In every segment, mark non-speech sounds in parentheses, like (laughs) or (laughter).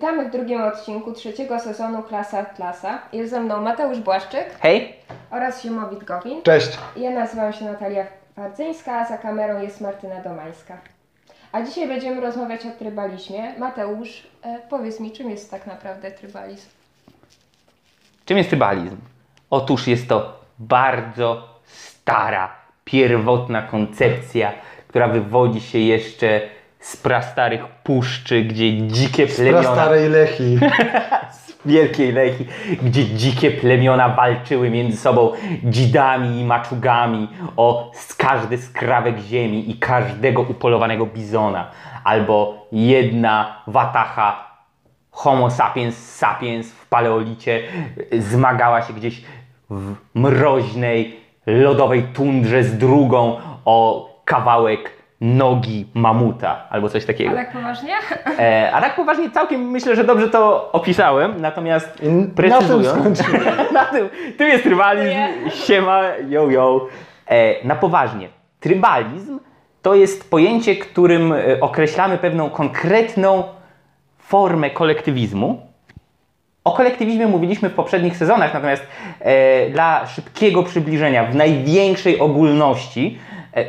Witamy w drugim odcinku trzeciego sezonu Klasa Klasa. Jest ze mną Mateusz Błaszczyk Hej! oraz Siemowit Gowin. Cześć. Ja nazywam się Natalia Wardzyńska, a za kamerą jest Martyna Domańska. A dzisiaj będziemy rozmawiać o trybalizmie. Mateusz, e, powiedz mi, czym jest tak naprawdę trybalizm? Czym jest trybalizm? Otóż jest to bardzo stara, pierwotna koncepcja, która wywodzi się jeszcze z prastarych puszczy, gdzie dzikie plemiona... starej Lechi. (laughs) z wielkiej Lechi, gdzie dzikie plemiona walczyły między sobą dzidami i maczugami o z każdy skrawek ziemi i każdego upolowanego bizona. Albo jedna watacha Homo sapiens sapiens w paleolicie zmagała się gdzieś w mroźnej, lodowej tundrze z drugą o kawałek nogi mamuta albo coś takiego. Ale jak poważnie? E, a tak poważnie całkiem myślę, że dobrze to opisałem, natomiast I na tym precyzując, (laughs) na tym, tym jest trybalizm, siema, yo, yo. E, na poważnie, trybalizm to jest pojęcie, którym e, określamy pewną konkretną formę kolektywizmu. O kolektywizmie mówiliśmy w poprzednich sezonach, natomiast e, dla szybkiego przybliżenia, w największej ogólności,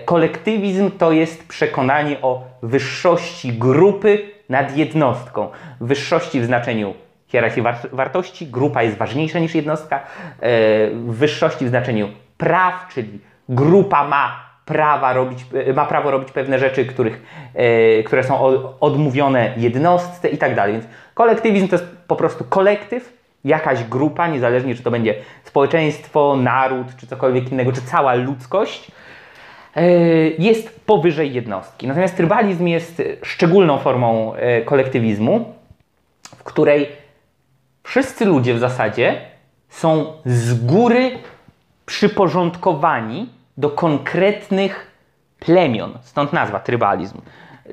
kolektywizm to jest przekonanie o wyższości grupy nad jednostką. Wyższości w znaczeniu hierarchii war- wartości, grupa jest ważniejsza niż jednostka, e, wyższości w znaczeniu praw, czyli grupa ma prawa robić, e, ma prawo robić pewne rzeczy, których, e, które są odmówione jednostce i tak dalej. Więc kolektywizm to jest po prostu kolektyw, jakaś grupa, niezależnie czy to będzie społeczeństwo, naród, czy cokolwiek innego, czy cała ludzkość, e, jest powyżej jednostki. Natomiast trybalizm jest szczególną formą e, kolektywizmu, w której wszyscy ludzie w zasadzie są z góry przyporządkowani do konkretnych plemion. Stąd nazwa trybalizm,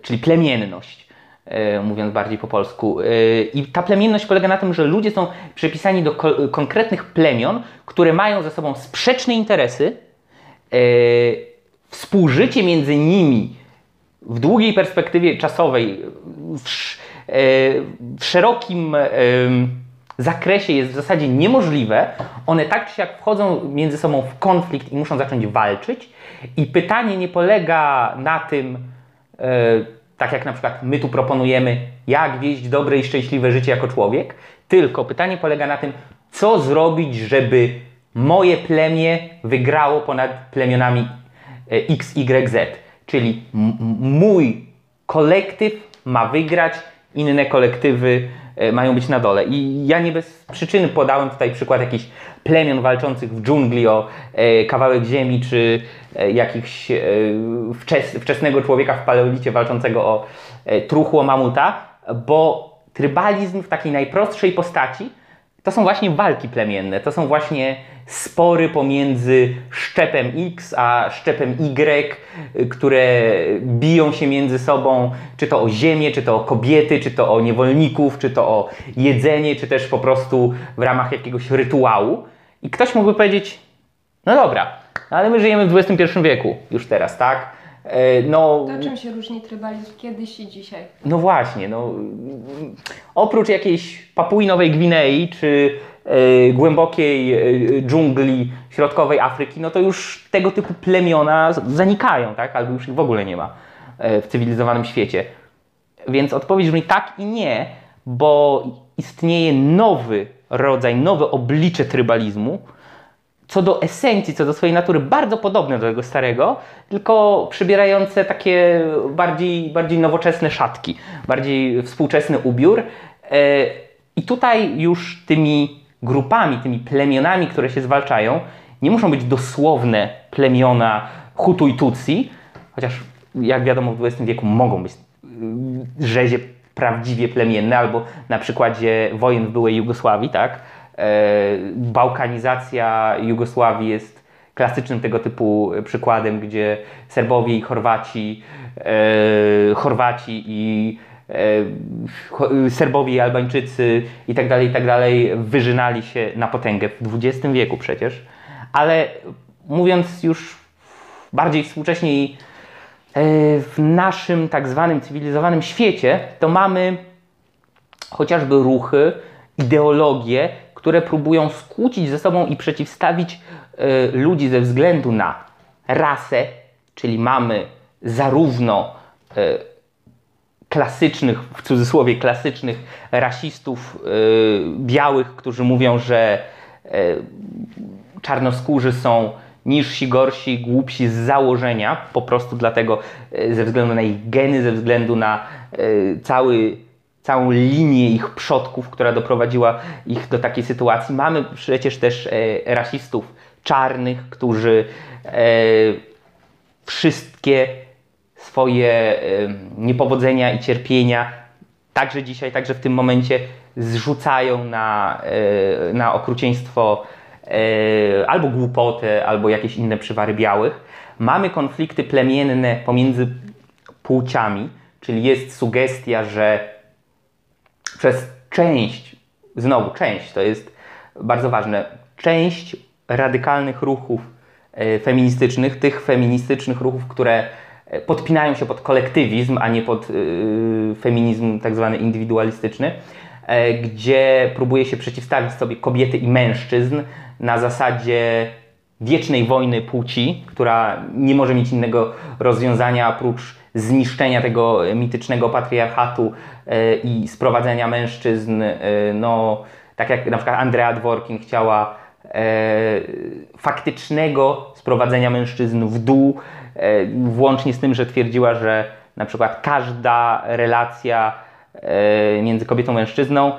czyli plemienność, e, mówiąc bardziej po polsku. E, I ta plemienność polega na tym, że ludzie są przypisani do ko- konkretnych plemion, które mają ze sobą sprzeczne interesy. E, współżycie między nimi w długiej perspektywie czasowej, w, e, w szerokim em, zakresie jest w zasadzie niemożliwe. One tak czy siak wchodzą między sobą w konflikt i muszą zacząć walczyć. I pytanie nie polega na tym, e, tak jak na przykład my tu proponujemy, jak wieść dobre i szczęśliwe życie jako człowiek, tylko pytanie polega na tym, co zrobić, żeby moje plemię wygrało ponad plemionami e, X, Y, Z. Czyli mój kolektyw ma wygrać, inne kolektywy e, mają być na dole. I ja nie bez przyczyny podałem tutaj przykład jakichś plemion walczących w dżungli o e, kawałek ziemi, czy e, jakichś wczes, wczesnego człowieka w paleolicie walczącego o truchło mamuta, bo trybalizm w takiej najprostszej postaci to są właśnie walki plemienne, to są właśnie spory pomiędzy szczepem X a szczepem Y, które biją się między sobą, czy to o ziemię, czy to o kobiety, czy to o niewolników, czy to o jedzenie, czy też po prostu w ramach jakiegoś rytuału. I ktoś mógłby powiedzieć, no dobra, no ale my żyjemy w XXI wieku już teraz, tak? E, No, To czym się różni trybalizm kiedyś i dzisiaj? no właśnie, no, oprócz jakiejś Papui Nowej Gwinei czy e, głębokiej e, dżungli środkowej Afryki, no to już tego typu plemiona zanikają, tak? Albo już ich w ogóle nie ma w cywilizowanym świecie. Więc odpowiedź brzmi tak i nie, bo istnieje nowy rodzaj, nowe oblicze trybalizmu, co do esencji, co do swojej natury bardzo podobne do tego starego, tylko przybierające takie bardziej, bardziej nowoczesne szatki, bardziej współczesny ubiór. E, I tutaj już tymi grupami, tymi plemionami, które się zwalczają, nie muszą być dosłowne plemiona Hutu i Tutsi, chociaż jak wiadomo w XX wieku mogą być y, rzezie prawdziwie plemienne, albo na przykładzie wojen w byłej Jugosławii, tak? E, Bałkanizacja Jugosławii jest klasycznym tego typu przykładem, gdzie Serbowie i Chorwaci, e, Chorwaci i e, Serbowie i Albańczycy i tak dalej, i tak dalej wyżynali się na potęgę w XX wieku przecież. Ale mówiąc już bardziej współcześnie i w naszym tak zwanym cywilizowanym świecie, to mamy chociażby ruchy, ideologie, które próbują skłócić ze sobą i przeciwstawić y, ludzi ze względu na rasę, czyli mamy zarówno y, klasycznych, w cudzysłowie klasycznych rasistów y, białych, którzy mówią, że czarnoskórzy są niżsi, gorsi, głupsi z założenia, po prostu dlatego ze względu na ich geny, ze względu na cały, całą linię ich przodków, która doprowadziła ich do takiej sytuacji. Mamy przecież też y, rasistów czarnych, którzy y, wszystkie swoje y, niepowodzenia i cierpienia, także dzisiaj, także w tym momencie, zrzucają na, y, na okrucieństwo y, albo głupotę, albo jakieś inne przywary białych. Mamy konflikty plemienne pomiędzy płciami, czyli jest sugestia, że przez część, znowu część, to jest bardzo ważne, część radykalnych ruchów e, feministycznych, tych feministycznych ruchów, które e, podpinają się pod kolektywizm, a nie pod y, feminizm tak zwany indywidualistyczny, e, gdzie próbuje się przeciwstawić sobie kobiety i mężczyzn na zasadzie wiecznej wojny płci, która nie może mieć innego rozwiązania oprócz zniszczenia tego mitycznego patriarchatu e, i sprowadzenia mężczyzn, e, no tak jak na przykład Andrea Dworkin chciała e, faktycznego sprowadzenia mężczyzn w dół, włącznie z tym, że twierdziła, że na przykład każda relacja między kobietą a mężczyzną,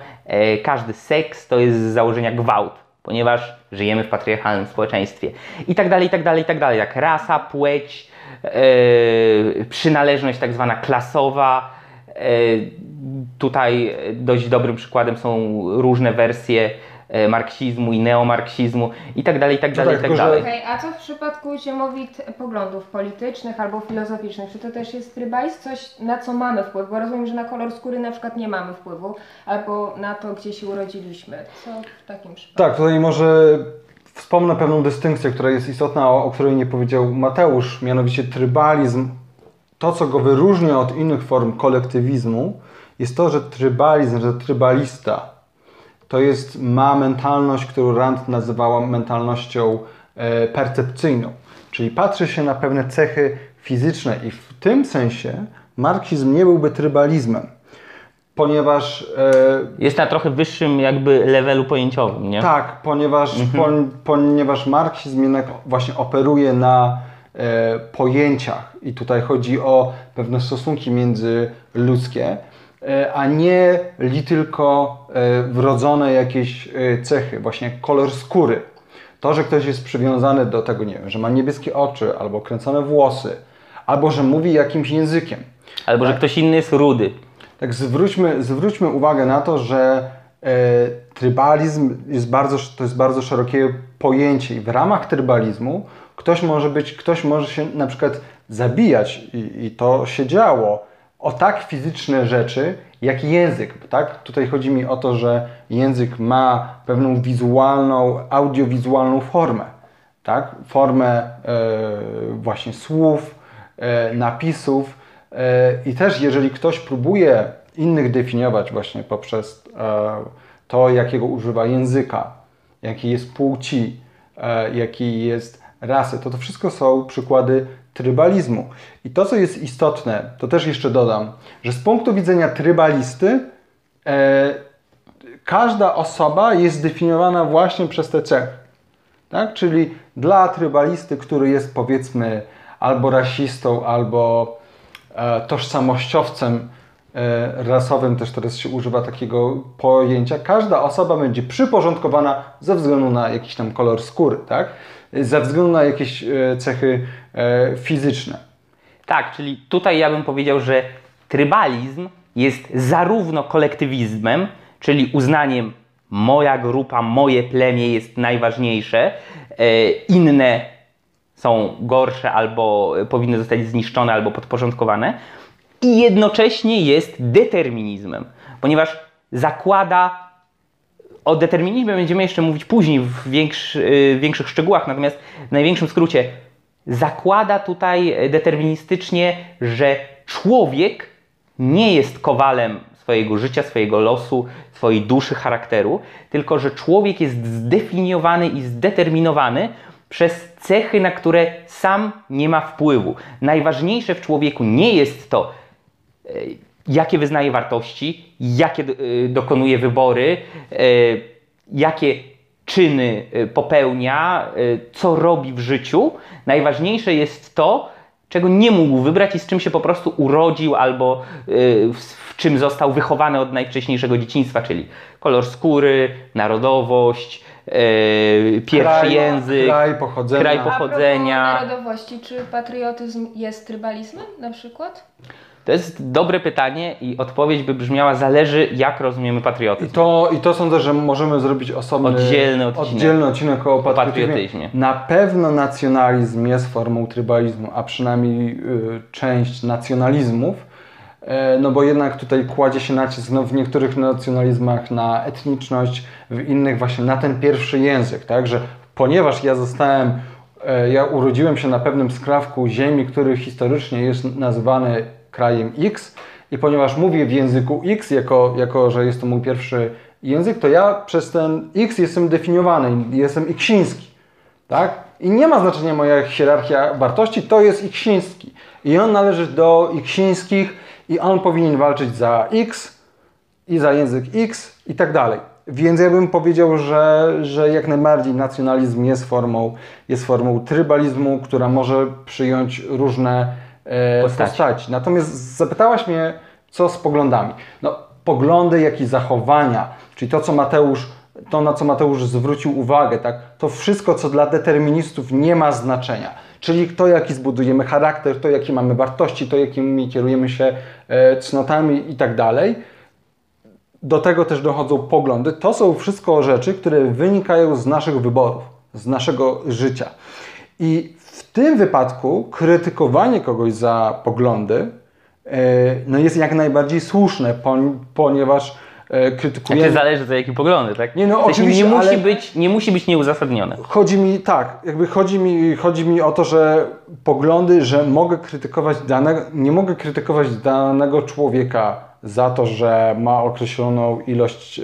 każdy seks to jest z założenia gwałt, ponieważ żyjemy w patriarchalnym społeczeństwie. I tak dalej, i tak dalej, i tak dalej, jak rasa, płeć, przynależność tak zwana klasowa. E, tutaj dość dobrym przykładem są różne wersje e, marksizmu i neomarksizmu i tak dalej, i tak dalej, i tak, tak tylko, że- dalej. Okej, a co w przypadku ziemowit poglądów politycznych albo filozoficznych? Czy to też jest trybalizm? Coś, na co mamy wpływ? Bo rozumiem, że na kolor skóry na przykład nie mamy wpływu, albo na to, gdzie się urodziliśmy. Co w takim przypadku? Tak, tutaj może wspomnę pewną dystynkcję, która jest istotna, o, o której nie powiedział Mateusz, mianowicie trybalizm. To, co go wyróżnia od innych form kolektywizmu, jest to, że trybalizm, że trybalista to jest, ma mentalność, którą Rand nazywała mentalnością e, percepcyjną. Czyli patrzy się na pewne cechy fizyczne i w tym sensie marksizm nie byłby trybalizmem, ponieważ e, Jest na trochę wyższym jakby levelu pojęciowym, nie? tak, ponieważ, pon, ponieważ marksizm jednak właśnie operuje na e, pojęciach i tutaj chodzi o pewne stosunki międzyludzkie, e, a nie li tylko wrodzone jakieś cechy, właśnie kolor skóry. To, że ktoś jest przywiązany do tego, nie wiem, że ma niebieskie oczy, albo kręcone włosy, albo że mówi jakimś językiem. Albo że ktoś inny jest rudy. Tak, zwróćmy, zwróćmy uwagę na to, że e, trybalizm jest bardzo, to jest bardzo szerokie pojęcie i w ramach trybalizmu ktoś może być, ktoś może się na przykład zabijać i, i to się działo o tak fizyczne rzeczy jak język, tak? Tutaj chodzi mi o to, że język ma pewną wizualną, audiowizualną formę, tak? Formę e, właśnie słów, e, napisów e, i też jeżeli ktoś próbuje innych definiować właśnie poprzez e, to, jakiego używa języka, jakiej jest płci, e, jakiej jest rasy, to to wszystko są przykłady trybalizmu. I to, co jest istotne, to też jeszcze dodam, że z punktu widzenia trybalisty e, każda osoba jest zdefiniowana właśnie przez te cechy. Tak? Czyli dla trybalisty, który jest powiedzmy albo rasistą, albo e, tożsamościowcem rasowym, też teraz się używa takiego pojęcia, każda osoba będzie przyporządkowana ze względu na jakiś tam kolor skóry, tak? ze względu na jakieś e, cechy e, fizyczne. Tak, czyli tutaj ja bym powiedział, że trybalizm jest zarówno kolektywizmem, czyli uznaniem moja grupa, moje plemię jest najważniejsze, e, inne są gorsze albo powinny zostać zniszczone albo podporządkowane i jednocześnie jest determinizmem, ponieważ zakłada o determinizmie będziemy jeszcze mówić później w większy, większych szczegółach, natomiast w największym skrócie zakłada tutaj deterministycznie, że człowiek nie jest kowalem swojego życia, swojego losu, swojej duszy, charakteru, tylko że człowiek jest zdefiniowany i zdeterminowany przez cechy, na które sam nie ma wpływu. Najważniejsze w człowieku nie jest to, jakie wyznaje wartości, jakie e, dokonuje wybory, e, jakie czyny e, popełnia, e, co robi w życiu. Najważniejsze jest to, czego nie mógł wybrać i z czym się po prostu urodził albo e, w, czym został wychowany od najwcześniejszego dzieciństwa, czyli kolor skóry, narodowość, e, pierwszy Kraj- język, kraj pochodzenia. kraj pochodzenia. narodowości, czy patriotyzm jest trybalizmem na przykład? To jest dobre pytanie i odpowiedź by brzmiała zależy jak rozumiemy I patriotyzm. to, I to sądzę, że możemy zrobić osobny Oddzielny odcinek. oddzielny odcinek o patriotyzmie. patriotyzmie. Na pewno nacjonalizm jest formą trybalizmu, a przynajmniej y, część nacjonalizmów, e, no bo jednak tutaj kładzie się nacisk no, w niektórych nacjonalizmach na etniczność, w innych właśnie na ten pierwszy język, tak, że ponieważ ja zostałem, e, ja urodziłem się na pewnym skrawku ziemi, który historycznie jest nazywany krajem X i ponieważ mówię w języku X, jako, jako że jest to mój pierwszy język, to ja przez ten X jestem definiowany, jestem iksiński. Tak? I nie ma znaczenia moja hierarchia wartości, to jest iksiński. I on należy do iksińskich i on powinien walczyć za X i za język X i tak dalej. Więc ja bym powiedział, że, że jak najbardziej nacjonalizm jest formą, jest formą trybalizmu, która może przyjąć różne Postaci. postaci. Natomiast zapytałaś mnie, co z poglądami. No, poglądy, jak i zachowania, czyli to, co Mateusz, to na co Mateusz zwrócił uwagę, tak, to wszystko, co dla deterministów nie ma znaczenia. Czyli to, jaki zbudujemy charakter, to, jakie mamy wartości, to, jakimi kierujemy się e, cnotami i tak dalej. Do tego też dochodzą poglądy. To są wszystko rzeczy, które wynikają z naszych wyborów, z naszego życia. I w tym wypadku krytykowanie kogoś za poglądy e, no jest jak najbardziej słuszne, ponieważ e, Znaczy krytykujemy... zależy za jakie poglądy, tak? Nie, no W sensie oczywiście, nie musi, ale- być, nie musi być nieuzasadnione. Chodzi mi tak, jakby chodzi mi, chodzi mi o to, że poglądy, że mogę krytykować danego, nie mogę krytykować danego człowieka za to, że ma określoną ilość e,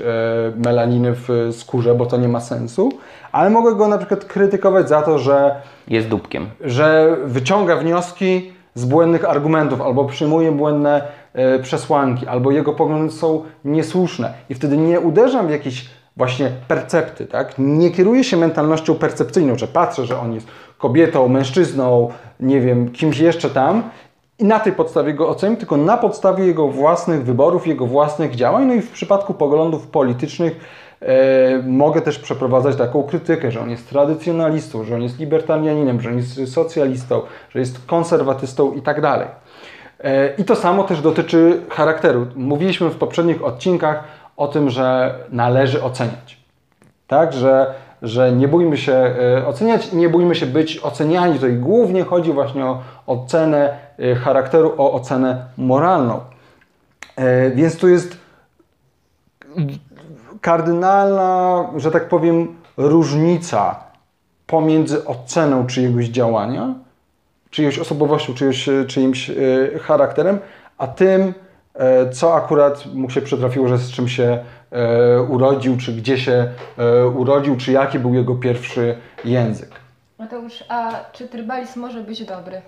melaniny w skórze, bo to nie ma sensu, ale mogę go na przykład krytykować za to, że Jest dupkiem. że wyciąga wnioski z błędnych argumentów, albo przyjmuje błędne e, przesłanki, albo jego poglądy są niesłuszne. I wtedy nie uderzam w jakieś właśnie percepty, tak? Nie kieruję się mentalnością percepcyjną, że patrzę, że on jest kobietą, mężczyzną, nie wiem, kimś jeszcze tam i na tej podstawie go oceniam, tylko na podstawie jego własnych wyborów, jego własnych działań. No i w przypadku poglądów politycznych e, mogę też przeprowadzać taką krytykę, że on jest tradycjonalistą, że on jest libertarianinem, że on jest socjalistą, że jest konserwatystą i tak dalej. E, I to samo też dotyczy charakteru. Mówiliśmy w poprzednich odcinkach o tym, że należy oceniać. Tak, że, że nie bójmy się e, oceniać nie bójmy się być oceniani. Tutaj głównie chodzi właśnie o ocenę e, charakteru, o ocenę moralną. E, Więc tu jest kardynalna, że tak powiem, różnica pomiędzy oceną czyjegoś działania, czyjąś osobowością, czyjąś, czyimś charakterem, a tym, co akurat mu się przytrafiło, że z czym się e, urodził, czy gdzie się e, urodził, czy jaki był jego pierwszy język. Mateusz, a czy trybalizm może być dobry?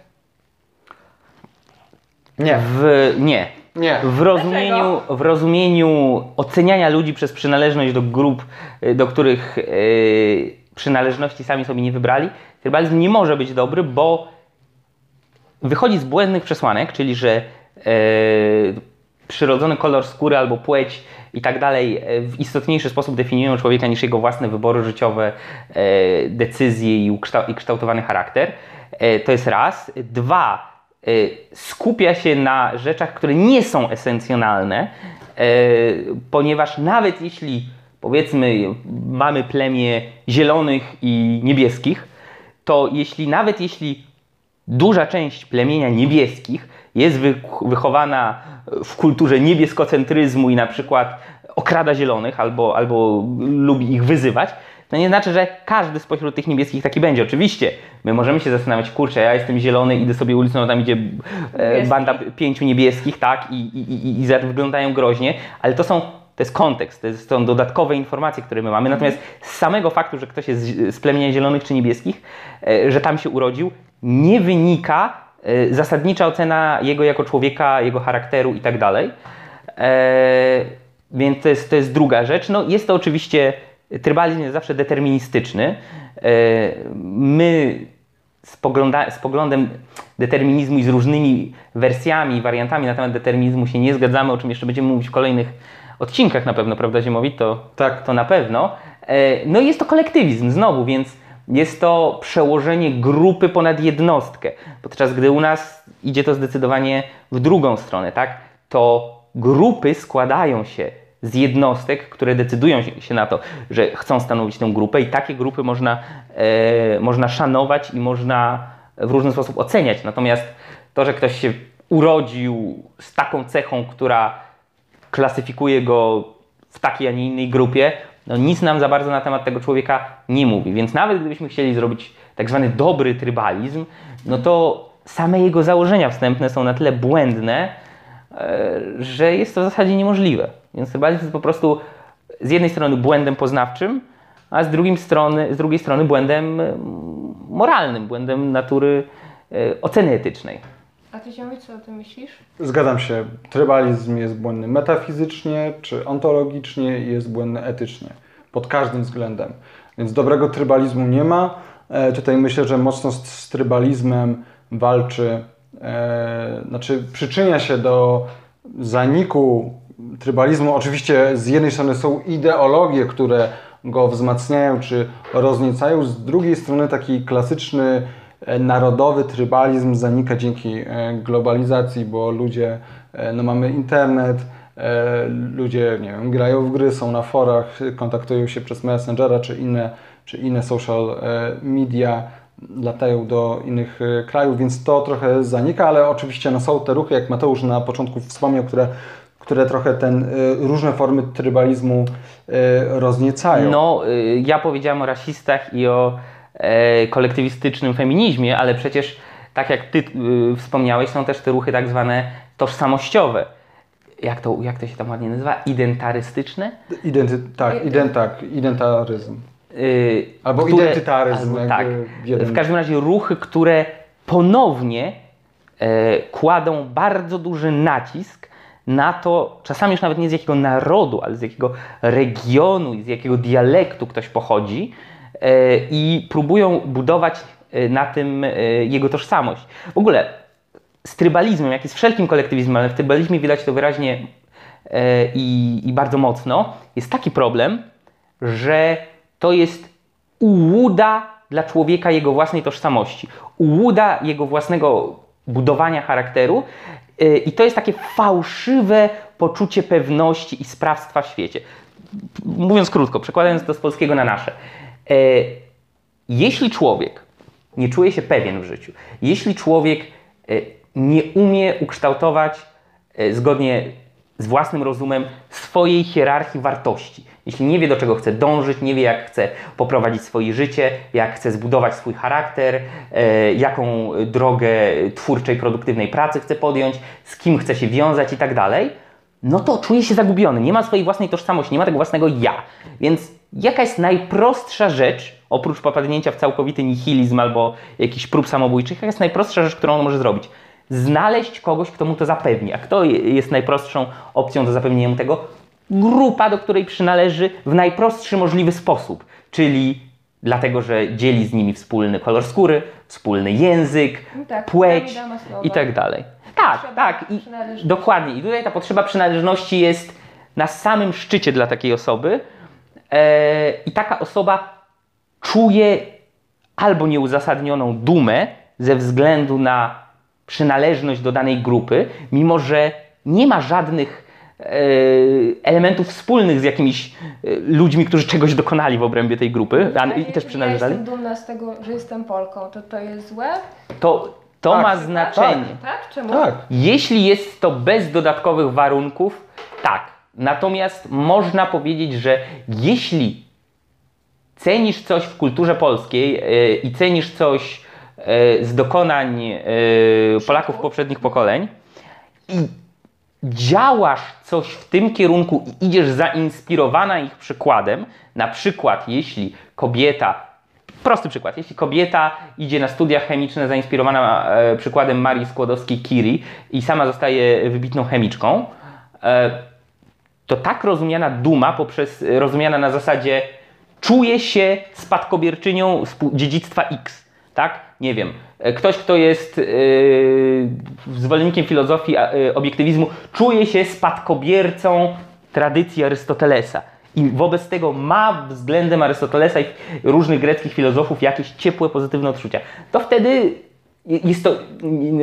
Nie, W, nie. nie. W rozumieniu, w rozumieniu oceniania ludzi przez przynależność do grup, do których y, przynależności sami sobie nie wybrali, trybalizm nie może być dobry, bo wychodzi z błędnych przesłanek, czyli że y, przyrodzony kolor skóry albo płeć i tak dalej e, w istotniejszy sposób definiują człowieka niż jego własne wybory życiowe, e, decyzje i, ukształ- i kształtowany charakter. E, To jest raz. Dwa, skupia się na rzeczach, które nie są esencjonalne, ponieważ nawet jeśli powiedzmy mamy plemię zielonych i niebieskich, to jeśli nawet jeśli duża część plemienia niebieskich jest wy, wychowana w kulturze niebieskocentryzmu i na przykład okrada zielonych albo, albo lubi ich wyzywać, to nie znaczy, że każdy spośród tych niebieskich taki będzie. Oczywiście, my możemy się zastanawiać, kurczę, ja jestem zielony, idę sobie ulicą, tam idzie e, banda pięciu niebieskich, tak, i, i, i, i wyglądają groźnie, ale to są, to jest kontekst, to są dodatkowe informacje, które my mamy. Natomiast z samego faktu, że ktoś jest z, plemienia zielonych czy niebieskich, e, że tam się urodził, nie wynika zasadnicza ocena jego jako człowieka, jego charakteru i tak dalej. E, więc to jest, to jest druga rzecz. No, jest to oczywiście, trybalizm jest zawsze deterministyczny. E, my z, pogląda, z poglądem determinizmu i z różnymi wersjami, wariantami na temat determinizmu się nie zgadzamy, o czym jeszcze będziemy mówić w kolejnych odcinkach na pewno, prawda Ziemowit? To, Tak. to na pewno. E, No i jest to kolektywizm znowu, więc jest to przełożenie grupy ponad jednostkę. Podczas gdy u nas idzie to zdecydowanie w drugą stronę, tak? To grupy składają się z jednostek, które decydują się- na to, że chcą stanowić tę grupę i takie grupy można, e, można szanować i można w różny sposób oceniać. Natomiast to, że ktoś się urodził z taką cechą, która klasyfikuje go w takiej, a nie innej grupie, no nic nam za bardzo na temat tego człowieka nie mówi. Więc nawet gdybyśmy chcieli zrobić tak zwany dobry trybalizm, no to same jego założenia wstępne są na tyle błędne, e, że jest to w zasadzie niemożliwe. Więc trybalizm jest po prostu z jednej strony błędem poznawczym, a z drugiej strony, z drugiej strony błędem e, moralnym, błędem natury e, oceny etycznej. A ty co o tym myślisz? Zgadzam się. Trybalizm jest błędny metafizycznie czy ontologicznie i jest błędny etycznie. Pod każdym względem. Więc dobrego trybalizmu nie ma. E, tutaj myślę, że mocno z, z trybalizmem walczy, e, znaczy przyczynia się do zaniku trybalizmu. Oczywiście z jednej strony są ideologie, które go wzmacniają czy rozniecają, z drugiej strony taki klasyczny narodowy trybalizm zanika dzięki e, globalizacji, bo ludzie, e, no mamy internet, e, ludzie, nie wiem, grają w gry, są na forach, kontaktują się przez Messengera czy inne, czy inne social e, media, latają do innych e, krajów, więc to trochę zanika, ale oczywiście no, są te ruchy, jak Mateusz na początku wspomniał, które, które trochę ten, e, różne formy trybalizmu e, rozniecają. No, y, ja powiedziałem o rasistach i o e, kolektywistycznym feminizmie, ale przecież, tak jak ty y, wspomniałeś, są też te ruchy tak zwane tożsamościowe. Jak to, jak to się tam ładnie nazywa? Identarystyczne? Identy, tak, ident, tak, identaryzm. Y, Albo identytaryzm, albo, tak. w jeden- W każdym razie ruchy, które ponownie e, kładą bardzo duży nacisk na to, czasami już nawet nie z jakiego narodu, ale z jakiego regionu i z jakiego dialektu ktoś pochodzi e, i próbują budować e, na tym e, jego tożsamość. W ogóle z trybalizmem, jak jest wszelkim kolektywizmem, ale w trybalizmie widać to wyraźnie e, i, i bardzo mocno, jest taki problem, że to jest ułuda dla człowieka jego własnej tożsamości, ułuda jego własnego budowania charakteru e, i to jest takie fałszywe poczucie pewności i sprawstwa w świecie. Mówiąc krótko, przekładając to z polskiego na nasze. E, jeśli człowiek nie czuje się pewien w życiu, jeśli człowiek e, nie umie ukształtować e, zgodnie z własnym rozumem swojej hierarchii wartości, jeśli nie wie do czego chce dążyć, nie wie jak chce poprowadzić swoje życie, jak chce zbudować swój charakter, jaką drogę twórczej, produktywnej pracy chce podjąć, z kim chce się wiązać i tak dalej, no to czuje się zagubiony, nie ma swojej własnej tożsamości, nie ma tego własnego ja. Więc jaka jest najprostsza rzecz, oprócz popadnięcia w całkowity nihilizm albo jakichś prób samobójczych, jaka jest najprostsza rzecz, którą on może zrobić? Znaleźć kogoś, kto mu to zapewni. A kto je- jest najprostszą opcją do zapewnienia mu tego? Grupa, do której przynależy w najprostszy możliwy sposób, czyli dlatego, że dzieli z nimi wspólny kolor skóry, wspólny język, No tak, płeć i tak dalej. Tak, Potrzeba tak. I przynależności. dokładnie. I tutaj ta potrzeba przynależności jest na samym szczycie dla takiej osoby. E, I taka osoba czuje albo nieuzasadnioną dumę ze względu na przynależność do danej grupy, mimo że nie ma żadnych e, elementów wspólnych z jakimiś e, ludźmi, którzy czegoś dokonali w obrębie tej grupy a, Ale i też przynależeli, Ja jestem dumna z tego, że jestem Polką, to to jest złe? to, to Tak, ma tak, znaczenie. Tak? Czemu? Tak. Jeśli jest to bez dodatkowych warunków, tak. Natomiast można powiedzieć, że jeśli cenisz coś w kulturze polskiej e, i cenisz coś e, z dokonań e, Polaków poprzednich pokoleń i działasz coś w tym kierunku i idziesz zainspirowana ich przykładem, na przykład jeśli kobieta, prosty przykład, jeśli kobieta idzie na studia chemiczne zainspirowana przykładem Marii Skłodowskiej-Curie i sama zostaje wybitną chemiczką, to tak rozumiana duma poprzez rozumiana na zasadzie czuję się spadkobierczynią dziedzictwa X, tak? Nie wiem. e, Ktoś, kto jest yy, zwolennikiem filozofii yy, obiektywizmu, czuje się spadkobiercą tradycji Arystotelesa. I wobec tego ma względem Arystotelesa i różnych greckich filozofów jakieś ciepłe, pozytywne odczucia. To wtedy jest to,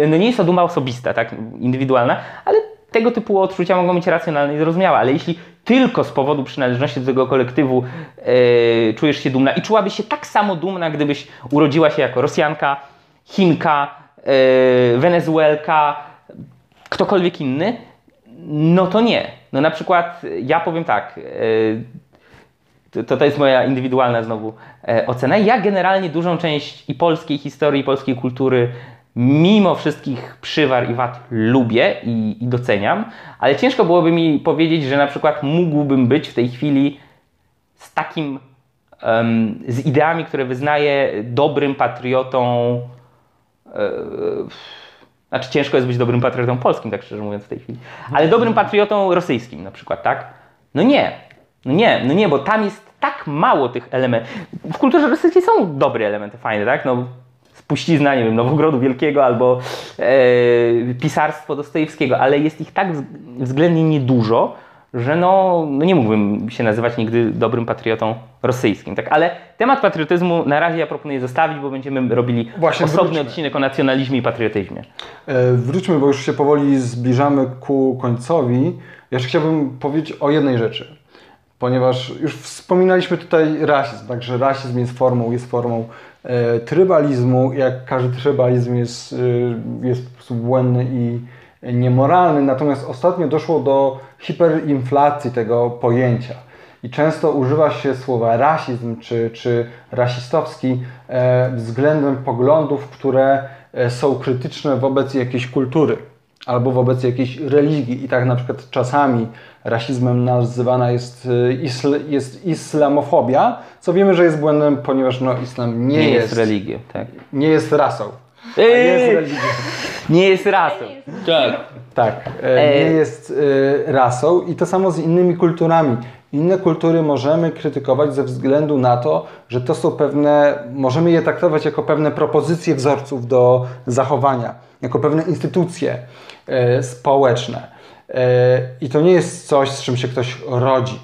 no nie jest to duma osobista, tak, indywidualna, ale tego typu odczucia mogą być racjonalne i zrozumiałe, ale jeśli tylko z powodu przynależności do tego kolektywu e, czujesz się dumna i czułabyś się tak samo dumna, gdybyś urodziła się jako Rosjanka, Chinka, e, Wenezuelka, ktokolwiek inny, no to nie. No na przykład ja powiem tak, e, to, to jest moja indywidualna znowu e, ocena. Ja generalnie dużą część i polskiej historii, i polskiej kultury, mimo wszystkich przywar i wad, lubię i, i doceniam, ale ciężko byłoby mi powiedzieć, że na przykład mógłbym być w tej chwili z takim, em, z ideami, które wyznaję, dobrym patriotą. E, znaczy ciężko jest być dobrym patriotą polskim, tak szczerze mówiąc w tej chwili, ale dobrym patriotą rosyjskim na przykład, tak? No nie, no nie, no nie, bo tam jest tak mało tych elementów. W kulturze rosyjskiej są dobre elementy, fajne, tak? No, spuścizna, nie wiem, Nowogrodu Wielkiego albo e, pisarstwo Dostojewskiego, ale jest ich tak wz- względnie niedużo, że no, no nie mógłbym się nazywać nigdy dobrym patriotą rosyjskim, tak? Ale temat patriotyzmu na razie ja proponuję zostawić, bo będziemy robili Właśnie osobny wróćmy. odcinek o nacjonalizmie i patriotyzmie. E, Wróćmy, bo już się powoli zbliżamy ku końcowi. Jeszcze chciałbym powiedzieć o jednej rzeczy, ponieważ już wspominaliśmy tutaj rasizm, także rasizm jest formą, jest formą trybalizmu. Jak każdy trybalizm jest, e, jest po prostu błędny i niemoralny, natomiast ostatnio doszło do hiperinflacji tego pojęcia. I często używa się słowa rasizm czy, czy rasistowski e, względem poglądów, które e, są krytyczne wobec jakiejś kultury albo wobec jakiejś religii. I tak na przykład czasami rasizmem nazywana jest, e, isl, jest islamofobia, co wiemy, że jest błędem, ponieważ no, islam nie, Nie, jest, jest, religią, tak. nie jest rasą. Ej! jest religią. Nie jest rasą. Tak. Tak, e, E, nie jest e, rasą i to samo z innymi kulturami. Inne kultury możemy krytykować ze względu na to, że to są pewne, możemy je traktować jako pewne propozycje wzorców do zachowania, jako pewne instytucje e, społeczne. I to nie jest coś, z czym się ktoś rodzi.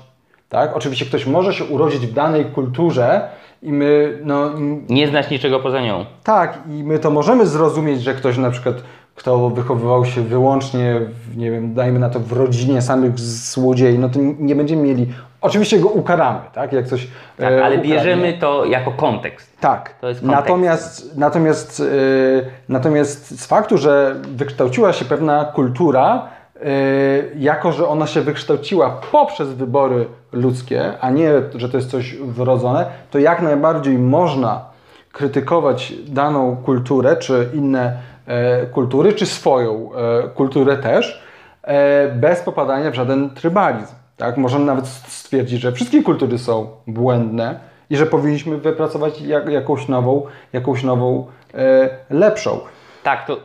Tak? Oczywiście ktoś może się urodzić w danej kulturze i my no, Nie znać niczego poza nią. tak, i my to możemy zrozumieć, że ktoś na przykład, kto wychowywał się wyłącznie, w, nie wiem, dajmy na to w rodzinie samych złodziei, no to nie będziemy mieli. Oczywiście go ukaramy, tak? Jak coś. Tak, e, ale ukradnie. bierzemy to jako kontekst. Tak. To jest kontekst. natomiast, natomiast, e, natomiast z faktu, że wykształciła się pewna kultura, jako że ona się wykształciła poprzez wybory ludzkie, a nie, że to jest coś wrodzone, to jak najbardziej można krytykować daną kulturę, czy inne e, kultury, czy swoją e, kulturę też, e, bez popadania w żaden trybalizm. Tak? Możemy nawet stwierdzić, że wszystkie kultury są błędne i że powinniśmy wypracować jak, jakąś nową, jakąś nową lepszą. Tak, to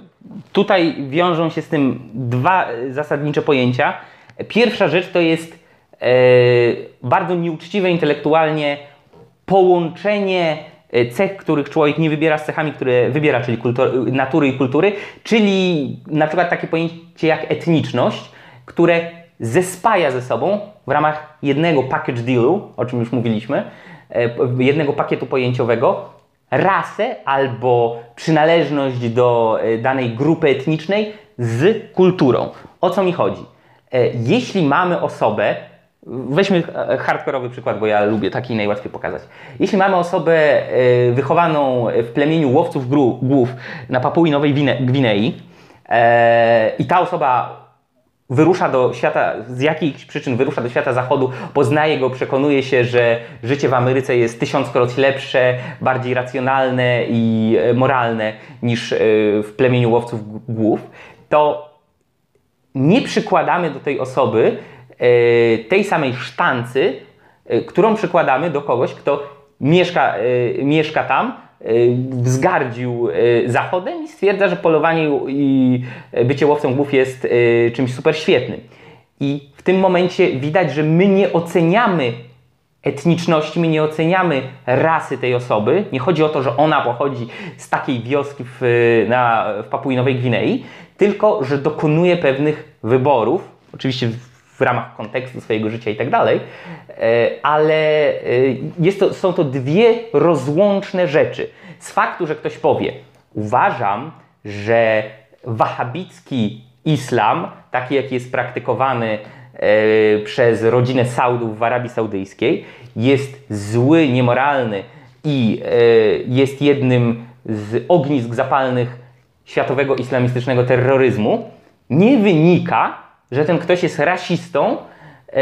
tutaj wiążą się z tym dwa e, zasadnicze pojęcia. Pierwsza rzecz to jest e, bardzo nieuczciwe intelektualnie połączenie e, cech, których człowiek nie wybiera z cechami, które wybiera, czyli kultur, natury i kultury, czyli na przykład takie pojęcie jak etniczność, które zespaja ze sobą w ramach jednego package dealu, o czym już mówiliśmy, e, jednego pakietu pojęciowego, rasę albo przynależność do e, danej grupy etnicznej z kulturą. O co mi chodzi? E, Jeśli mamy osobę, weźmy e, hardkorowy przykład, bo ja lubię taki najłatwiej pokazać. Jeśli mamy osobę wychowaną w plemieniu łowców głów na Papui Nowej Wine- Gwinei i ta osoba wyrusza do świata, z jakichś przyczyn wyrusza do świata zachodu, poznaje go, przekonuje się, że życie w Ameryce jest tysiąckroć lepsze, bardziej racjonalne i e, moralne niż e, w plemieniu łowców głów, to nie przykładamy do tej osoby e, tej samej sztancy, którą przykładamy do kogoś, kto mieszka, mieszka tam, wzgardził e, Zachodem i stwierdza, że polowanie i bycie łowcą głów jest e, czymś super świetnym. I w tym momencie widać, że my nie oceniamy etniczności, my nie oceniamy rasy tej osoby. Nie chodzi o to, że ona pochodzi z takiej wioski w, na, w Papui Nowej Gwinei, tylko że dokonuje pewnych wyborów, oczywiście w, ramach kontekstu swojego życia i tak dalej, e, ale e, jest to, są to dwie rozłączne rzeczy. Z faktu, że ktoś powie, uważam, że wahabicki islam, taki jaki jest praktykowany e, przez rodzinę Saudów w Arabii Saudyjskiej, jest zły, niemoralny i jest jednym z ognisk zapalnych światowego islamistycznego terroryzmu, nie wynika, że ten ktoś jest rasistą e,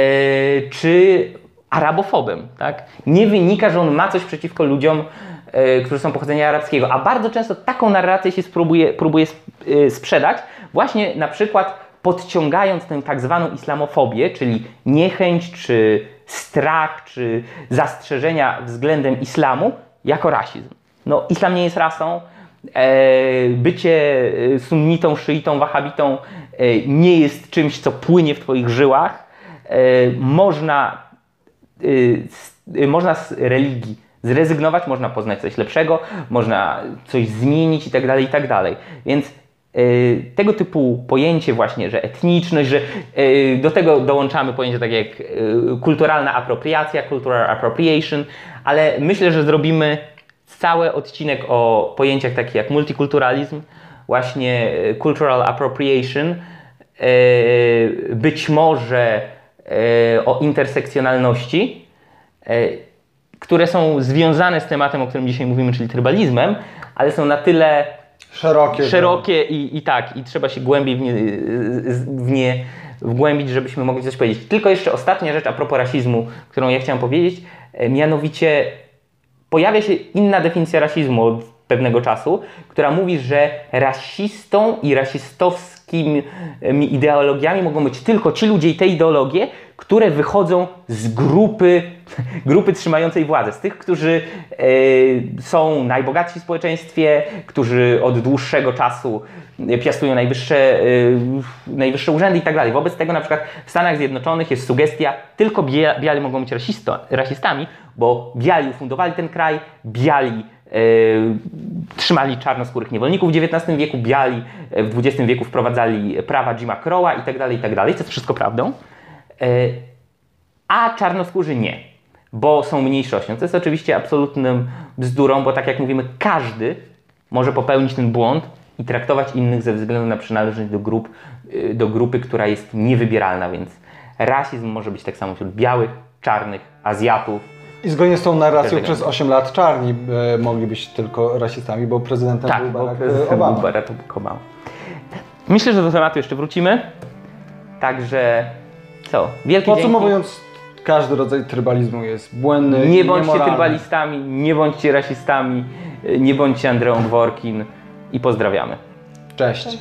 czy arabofobem. Tak? Nie wynika, że on ma coś przeciwko ludziom, e, którzy są pochodzenia arabskiego. A bardzo często taką narrację się spróbuje, próbuje e, sprzedać, właśnie na przykład podciągając tę tak zwaną islamofobię, czyli niechęć, czy strach, czy zastrzeżenia względem islamu jako rasizm. No, islam nie jest rasą, bycie sunnitą, szyitą, wahabitą nie jest czymś, co płynie w Twoich żyłach. E, Można, e, e, można z religii zrezygnować, można poznać coś lepszego, można coś zmienić i tak dalej, i tak. Więc e, tego typu pojęcie właśnie, że etniczność, że e, do tego dołączamy pojęcie takie jak e, kulturalna apropriacja, cultural appropriation, ale myślę, że zrobimy cały odcinek o pojęciach takich jak multikulturalizm, właśnie e, cultural appropriation, e, być może e, o intersekcjonalności, które są związane z tematem, o którym dzisiaj mówimy, czyli trybalizmem, ale są na tyle Szerokie. szerokie i, i tak, i trzeba się głębiej w nie, w nie wgłębić, żebyśmy mogli coś powiedzieć. Tylko jeszcze ostatnia rzecz a propos rasizmu, którą ja chciałem powiedzieć, mianowicie pojawia się inna definicja rasizmu od pewnego czasu, która mówi, że rasistą i rasistowskimi ideologiami mogą być tylko ci ludzie i te ideologie, które wychodzą z grupy, (laughs) grupy trzymającej władzę, z tych, którzy e, są najbogatsi w społeczeństwie, którzy od dłuższego czasu piastują najwyższe, e, najwyższe urzędy i tak dalej. Wobec tego na przykład w Stanach Zjednoczonych jest sugestia, tylko biali mogą być rasisto, rasistami, bo biali ufundowali ten kraj, biali trzymali czarnoskórych niewolników w XIX wieku, biali e, w XX wieku wprowadzali prawa Jima Crowa i tak dalej, i tak co jest wszystko prawdą. E, a czarnoskórzy nie, bo są mniejszością. To jest oczywiście absolutnym bzdurą, bo tak jak mówimy, każdy może popełnić ten błąd i traktować innych ze względu na przynależność do, grup, do grupy, która jest niewybieralna, więc rasizm może być tak samo wśród białych, czarnych, Azjatów. I zgodnie z tą narracją przez 8 lat czarni e, mogli być tylko rasistami, bo prezydentem Tak, był Barack prezydent Obama. był Barack Obama. Myślę, że do tematu jeszcze wrócimy. Także co? Wielkie dzięki. Podsumowując, każdy rodzaj trybalizmu jest błędny Nie bądźcie niemoralny. trybalistami, nie bądźcie rasistami, nie bądźcie Andreą Dworkin i pozdrawiamy. Cześć.